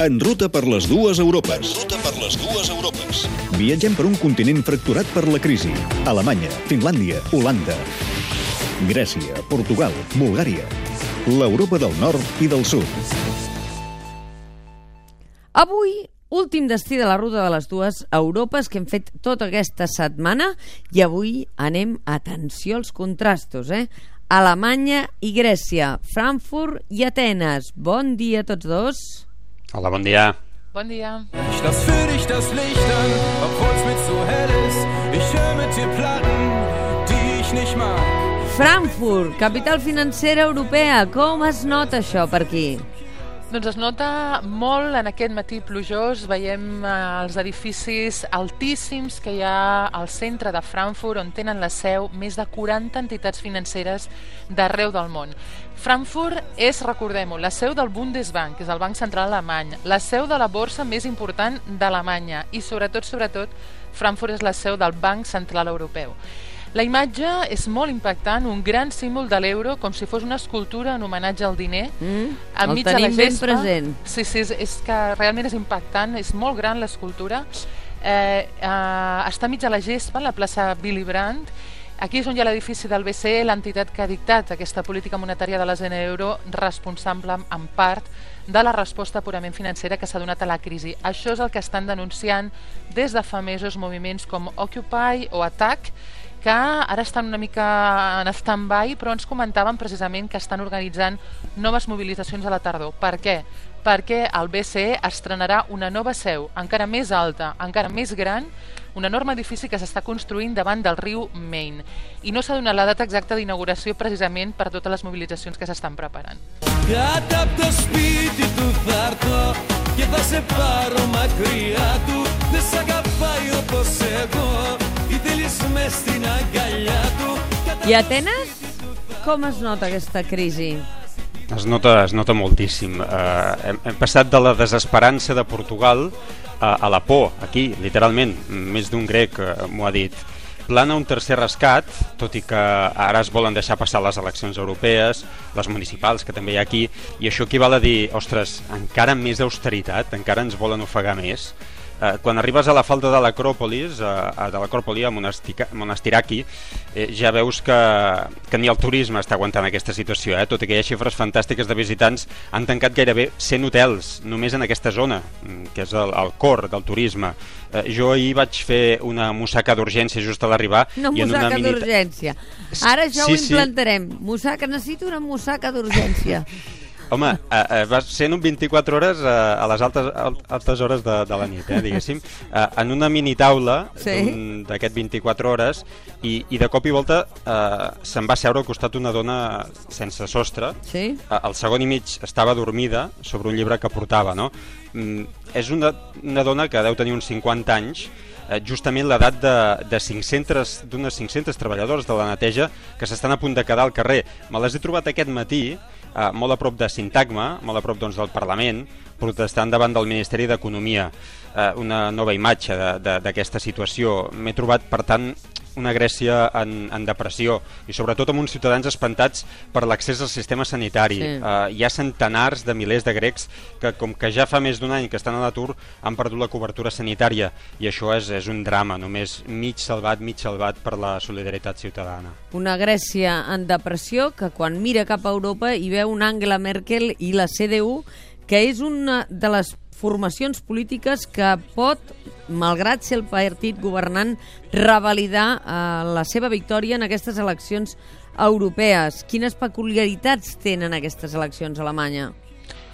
En ruta per les dues Europes. En ruta per les dues Europes. Viatgem per un continent fracturat per la crisi. Alemanya, Finlàndia, Holanda, Grècia, Portugal, Bulgària. L'Europa del nord i del sud. Avui, últim destí de la ruta de les dues Europes que hem fet tota aquesta setmana i avui anem, atenció als contrastos, eh? Alemanya i Grècia, Frankfurt i Atenes. Bon dia a tots dos. Hola, bon dia. Bon dia. Ich lass für dich das Licht an, obwohl's mir zu hell ist. Ich hör mit dir Platten, die ich nicht mag. Frankfurt, capital financera europea. Com es nota això per aquí? Doncs es nota molt en aquest matí plujós. Veiem eh, els edificis altíssims que hi ha al centre de Frankfurt, on tenen la seu més de 40 entitats financeres d'arreu del món. Frankfurt és, recordem-ho, la seu del Bundesbank, que és el Banc Central Alemany, la seu de la borsa més important d'Alemanya i, sobretot, sobretot, Frankfurt és la seu del Banc Central Europeu. La imatge és molt impactant, un gran símbol de l'euro, com si fos una escultura en homenatge al diner. Mm? El enmig de la tenim ben gespa. present. Sí, sí, és, és que realment és impactant, és molt gran l'escultura. Eh, eh, està enmig de la gespa, la plaça Willy Brandt, Aquí és on hi ha l'edifici del BCE, l'entitat que ha dictat aquesta política monetària de la zona euro, responsable en part de la resposta purament financera que s'ha donat a la crisi. Això és el que estan denunciant des de fa mesos moviments com Occupy o Attack, que ara estan una mica en stand-by, però ens comentaven precisament que estan organitzant noves mobilitzacions a la tardor. Per què? Perquè el BCE estrenarà una nova seu, encara més alta, encara més gran, un enorme edifici que s'està construint davant del riu Main. I no s'ha donat la data exacta d'inauguració precisament per totes les mobilitzacions que s'estan preparant. Κάτω απ' το σπίτι του θα έρθω και θα σε πάρω μακριά του Δεν σ' αγαπάει όπως εγώ i Atenes? Com es nota aquesta crisi? Es nota, es nota moltíssim. Uh, hem, hem passat de la desesperança de Portugal a, a la por, aquí, literalment. Més d'un grec uh, m'ho ha dit. Plana un tercer rescat, tot i que ara es volen deixar passar les eleccions europees, les municipals, que també hi ha aquí, i això equival a dir, ostres, encara més austeritat, encara ens volen ofegar més. Eh, quan arribes a la falda de l'Acròpolis, eh, de l'Acròpoli, a Monastiraki, eh, ja veus que, que ni el turisme està aguantant aquesta situació, eh? tot i que hi ha xifres fantàstiques de visitants, han tancat gairebé 100 hotels només en aquesta zona, mm, que és el, el cor del turisme. Eh, jo ahir vaig fer una mussaca d'urgència just a l'arribar. Una i en mussaca mini- d'urgència. Ara això Sí, ho sí. implantarem. Mussaca, necessito una mussaca d'urgència. Home, eh, eh, va sent un 24 hores eh, a les altes, al- altes hores de, de la nit, eh, diguéssim, eh, en una mini taula Sí. d'aquest 24 hores i, i de cop i volta eh, se'n va seure al costat una dona sense sostre. Sí? Eh, al segon i mig estava dormida sobre un llibre que portava, no? Mm, és una, una dona que deu tenir uns 50 anys, eh, justament l'edat de, de 500 d'unes 500 treballadors de la neteja que s'estan a punt de quedar al carrer. Me les he trobat aquest matí, eh, molt a prop de Sintagma, molt a prop doncs, del Parlament, protestant davant del Ministeri d'Economia. Eh, una nova imatge d'aquesta situació. M'he trobat, per tant, una Grècia en, en depressió i sobretot amb uns ciutadans espantats per l'accés al sistema sanitari. Sí. Eh, hi ha centenars de milers de grecs que, com que ja fa més d'un any que estan a l'atur, han perdut la cobertura sanitària i això és, és un drama, només mig salvat, mig salvat per la solidaritat ciutadana. Una Grècia en depressió que quan mira cap a Europa hi veu un Angela Merkel i la CDU, que és una de les formacions polítiques que pot, malgrat ser el partit governant, revalidar eh, la seva victòria en aquestes eleccions europees. Quines peculiaritats tenen aquestes eleccions a Alemanya?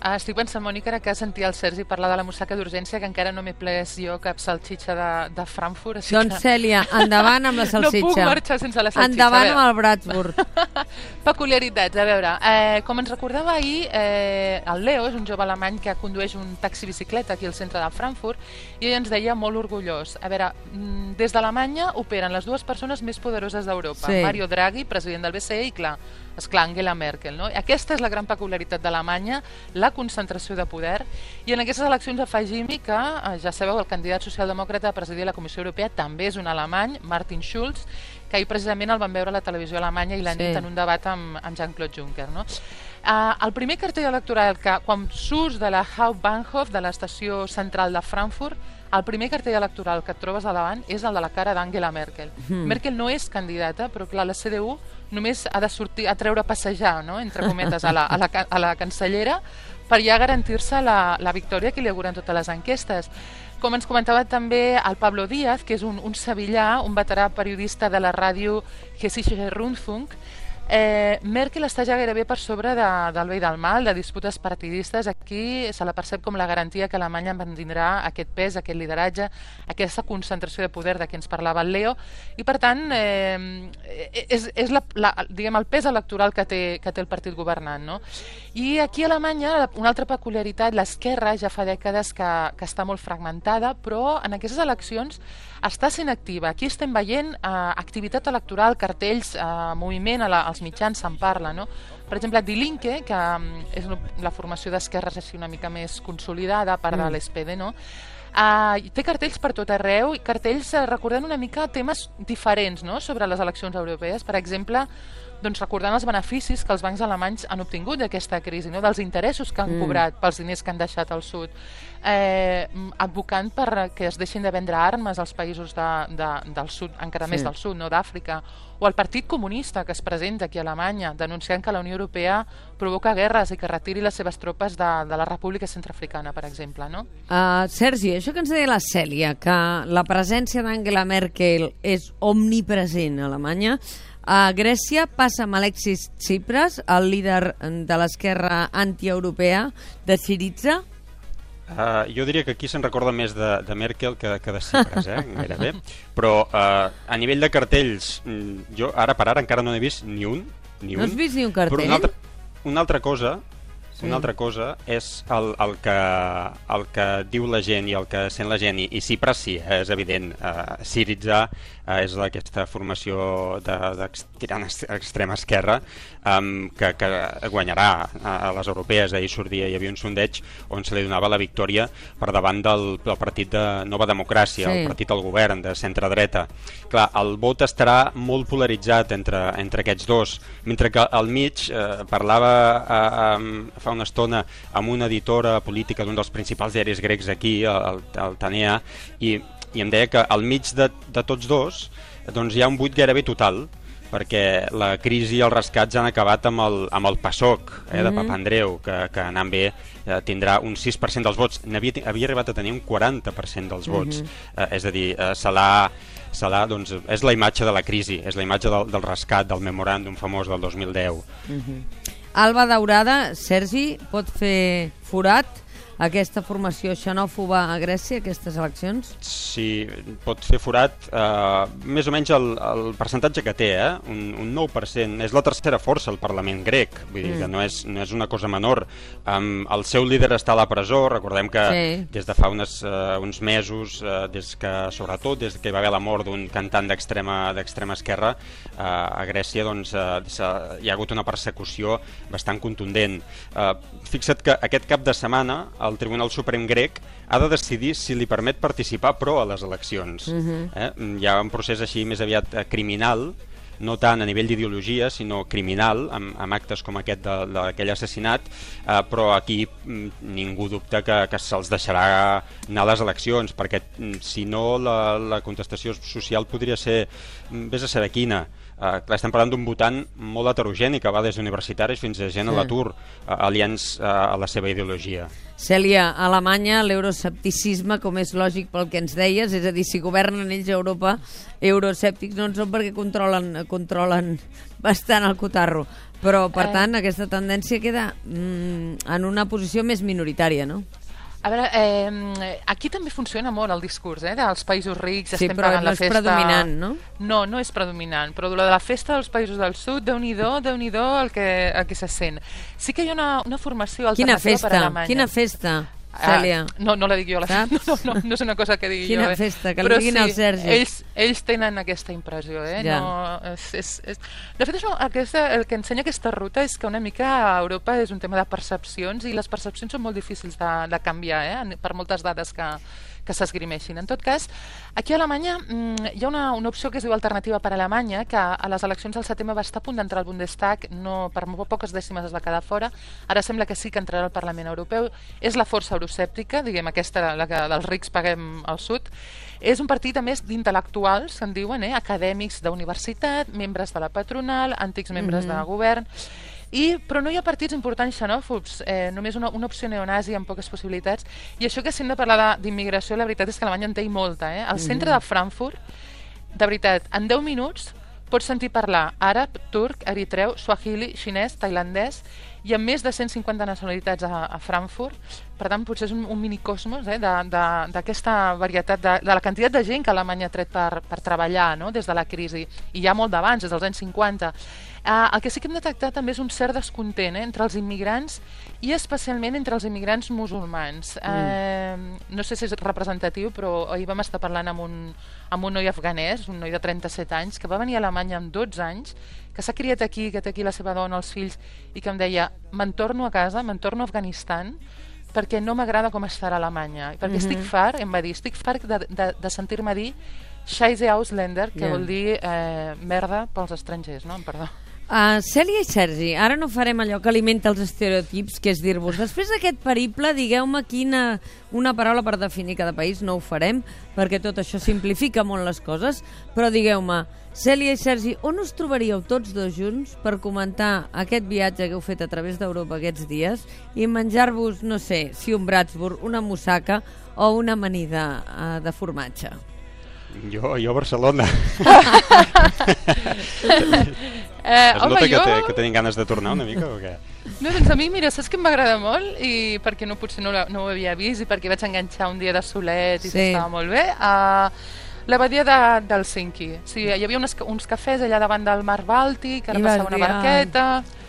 Ah, estic pensant, Mònica, ara que sentia el Sergi parlar de la mussaca d'urgència, que encara no m'he pres jo cap salxitxa de, de Frankfurt. Així Doncs, que... Cèlia, endavant amb la salsitxa. No puc marxar sense la salsitxa. Endavant A amb el Bratsburg. Peculiaritats, a veure, eh, com ens recordava ahir, eh, el Leo és un jove alemany que condueix un taxi-bicicleta aquí al centre de Frankfurt i ell ens deia molt orgullós. A veure, mm, des d'Alemanya operen les dues persones més poderoses d'Europa, Sí. Mario Draghi, president del BCE, i clar, esclar, Angela Merkel. No? Aquesta és la gran peculiaritat d'Alemanya, la concentració de poder, i en aquestes eleccions afegim que, eh, ja sabeu, el candidat socialdemòcrata a presidir la Comissió Europea també és un alemany, Martin Schulz, que ahir precisament el van veure a la televisió alemanya i la Sí. nit en un debat amb, amb Jean-Claude Juncker. No? Uh, el primer cartell electoral que, quan surts de la Hauptbahnhof, de l'estació central de Frankfurt, el primer cartell electoral que et trobes a davant és el de la cara d'Angela Merkel. Mm. Merkel no és candidata, però clar, la CDU només ha de sortir a treure a passejar, no? entre cometes, a la, a la, a la cancellera per ja garantir-se la, la victòria que li auguren totes les enquestes. Com ens comentava també el Pablo Díaz, que és un, un sevillà, un veterà periodista de la ràdio Hessische Rundfunk, Eh, Merkel està ja gairebé per sobre de, del bé i del mal, de disputes partidistes. Aquí se la percep com la garantia que Alemanya mantindrà aquest pes, aquest lideratge, aquesta concentració de poder de què ens parlava el Leo, i per tant eh, és, és la, la, diguem, el pes electoral que té, que té el partit governant. No? I aquí a Alemanya, una altra peculiaritat, l'esquerra ja fa dècades que, que està molt fragmentada, però en aquestes eleccions està sent activa. Aquí estem veient eh, activitat electoral, cartells, eh, moviment, a la, als mitjans se'n parla. No? Per exemple, Die Linke, que mm, és la formació d'esquerres així una mica més consolidada, a part mm. de l'SPD, no? Uh, té cartells per tot arreu i cartells uh, recordant una mica temes diferents no? sobre les eleccions europees. Per exemple, doncs, recordant els beneficis que els bancs alemanys han obtingut d'aquesta crisi, no? dels interessos que han mm. cobrat pels diners que han deixat al sud, eh, advocant per que es deixin de vendre armes als països de, de, del sud, encara sí. més del sud, no d'Àfrica, o el Partit Comunista que es presenta aquí a Alemanya, denunciant que la Unió Europea provoca guerres i que retiri les seves tropes de, de la República Centroafricana, per exemple. No? Uh, Sergi, això que ens deia la Cèlia, que la presència d'Angela Merkel és omnipresent a Alemanya, a Grècia passa amb Alexis Tsipras, el líder de l'esquerra antieuropea de Syriza. Uh, jo diria que aquí se'n recorda més de, de Merkel que, que de Tsipras, eh? gairebé. Però uh, a nivell de cartells, mm, jo ara per ara encara no n'he vist ni un. Ni no un, has vist ni un cartell? Però una altra, una altra cosa Sí. Una altra cosa és el, el, que, el que diu la gent i el que sent la gent, i, i Cipras sí, eh, és evident. Uh, Syriza uh, és aquesta formació de, de tirant extrema esquerra um, que, que guanyarà a, a les europees. Ahir sortia, hi havia un sondeig on se li donava la victòria per davant del, del partit de Nova Democràcia, sí. el partit del govern de centre-dreta. Clar, el vot estarà molt polaritzat entre, entre aquests dos, mentre que al mig eh, parlava eh, eh, fa una estona amb una editora política d'un dels principals diaris grecs aquí, el, el Tanea, i, i em deia que al mig de, de tots dos doncs hi ha un buit gairebé total, perquè la crisi i els rescats han acabat amb el, amb el PASOK eh, de mm -hmm. Papandreu, que, que anant bé eh, tindrà un 6% dels vots. Havia, havia arribat a tenir un 40% dels vots. Mm -hmm. eh, és a dir, eh, se l'ha serà, doncs, és la imatge de la crisi, és la imatge del, del rescat, del memoràndum famós del 2010. Mm -hmm. Alba Daurada, Sergi, pot fer forat aquesta formació xenòfoba a Grècia, aquestes eleccions? Sí, pot fer forat eh, més o menys el, el percentatge que té, eh? un, un 9%. És la tercera força al Parlament grec, vull dir mm. que no és, no és una cosa menor. Um, el seu líder està a la presó, recordem que sí. des de fa unes, uh, uns mesos, uh, des que, sobretot des que hi va haver la mort d'un cantant d'extrema esquerra, uh, a Grècia doncs, uh, hi ha hagut una persecució bastant contundent. Uh, fixa't que aquest cap de setmana el Tribunal Suprem grec ha de decidir si li permet participar pro a les eleccions. Uh mhm. -huh. eh? Hi ha un procés així més aviat eh, criminal, no tant a nivell d'ideologia, sinó criminal, amb, amb actes com aquest d'aquell assassinat, eh, però aquí mm, ningú dubta que, que se'ls deixarà anar a les eleccions, perquè mm, si no la, la contestació social podria ser, mm, vés a saber quina, eh, clar, estem parlant d'un votant molt heterogeni que va des d'universitaris fins a gent sí. a l'atur eh, aliens eh, a la seva ideologia. Cèlia, a Alemanya l'euroscepticisme, com és lògic pel que ens deies, és a dir, si governen ells a Europa, euroscèptics no en són perquè controlen, controlen bastant el cotarro. Però, per eh... tant, aquesta tendència queda mm, en una posició més minoritària, no? A veure, eh, aquí també funciona molt el discurs eh, dels països rics, sí, estem pagant no la festa... Sí, però no és predominant, no? No, no és predominant, però de la festa dels països del sud, déu nhi déu nhi el que, el que se sent. Sí que hi ha una, una formació alternativa Quina festa? per Alemanya. Quina festa? Ah, Cèlia. no, no la dic jo, la Saps? no, no, no és una cosa que digui Quina jo. Eh? festa, que li Però diguin sí, al Sergi. Ells, ells tenen aquesta impressió, eh? Ja. No, és, és, és... De fet, això, aquesta, el que ensenya aquesta ruta és que una mica a Europa és un tema de percepcions i les percepcions són molt difícils de, de canviar, eh? per moltes dades que, que s'esgrimeixin. En tot cas, aquí a Alemanya mm, hi ha una, una opció que es diu Alternativa per Alemanya, que a les eleccions del setembre va estar a punt d'entrar al Bundestag, no, per molt poques dècimes es va quedar fora, ara sembla que sí que entrarà al Parlament Europeu, és la força euroscèptica, diguem aquesta, la que dels rics paguem al sud, és un partit, a més, d'intel·lectuals, se'n diuen, eh? acadèmics d'universitat, membres de la patronal, antics membres mm -hmm. de govern, i, però no hi ha partits importants xenòfobs, eh, només una, una opció neonazi amb poques possibilitats. I això que si hem de parlar d'immigració, la veritat és que Alemanya en té molta. Eh? Al centre de Frankfurt, de veritat, en 10 minuts pots sentir parlar àrab, turc, eritreu, swahili, xinès, tailandès i amb més de 150 nacionalitats a, a Frankfurt. Per tant, potser és un, un minicosmos eh, d'aquesta varietat, de, de la quantitat de gent que Alemanya ha tret per, per treballar no? des de la crisi. I ja molt d'abans, des dels anys 50. Uh, el que sí que hem detectat també és un cert descontent eh, entre els immigrants i especialment entre els immigrants musulmans. Mm. Uh, no sé si és representatiu, però ahir vam estar parlant amb un, amb un noi afganès, un noi de 37 anys, que va venir a Alemanya amb 12 anys, que s'ha criat aquí, que té aquí la seva dona, els fills, i que em deia, me'n torno a casa, me'n torno a Afganistan, perquè no m'agrada com estar a Alemanya. Perquè Mhm. estic fart, em va dir, estic fart de, de, de sentir-me dir Scheisse Ausländer, que Ja. vol dir eh, merda pels estrangers, no? Perdó. Uh, Cèlia i Sergi, ara no farem allò que alimenta els estereotips, que és dir-vos, després d'aquest periple, digueu-me quina una paraula per definir cada país, no ho farem, perquè tot això simplifica molt les coses, però digueu-me, Cèlia i Sergi, on us trobaríeu tots dos junts per comentar aquest viatge que heu fet a través d'Europa aquests dies i menjar-vos, no sé, si un Bratsburg, una mussaca o una amanida uh, de formatge? Jo, jo a Barcelona. Eh, Es home, nota que, jo... te, que tenim ganes de tornar una mica o què? No, doncs a mi, mira, saps que m'agrada molt i perquè no, potser no, la- no ho havia vist i perquè vaig enganxar un dia de solet i sí. estava molt bé. Uh, la badia de, d'Helsinki. Sí, hi havia unes, uns cafès allà davant del mar Bàltic, ara I passava una barqueta,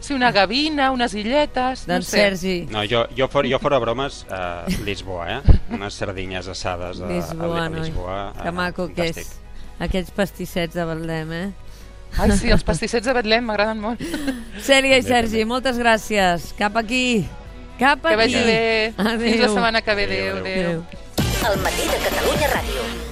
sí, una gavina, unes illetes... no Doncs sé. Sergi, No, jo, jo, fora, jo fora bromes, uh, Lisboa, eh? Unes sardinyes assades a, Lisboa, a, a noi. Lisboa. Que maco que és. Aquests pastissets de Betlem, eh? Ai, sí, els pastissets de Betlem m'agraden molt. Cèlia i Sergi, moltes gràcies. Cap aquí. Cap aquí. Que vagi bé. Adéu. Fins la setmana que ve. Adéu, Adéu, adéu. adéu. Adéu. El matí de Catalunya Ràdio.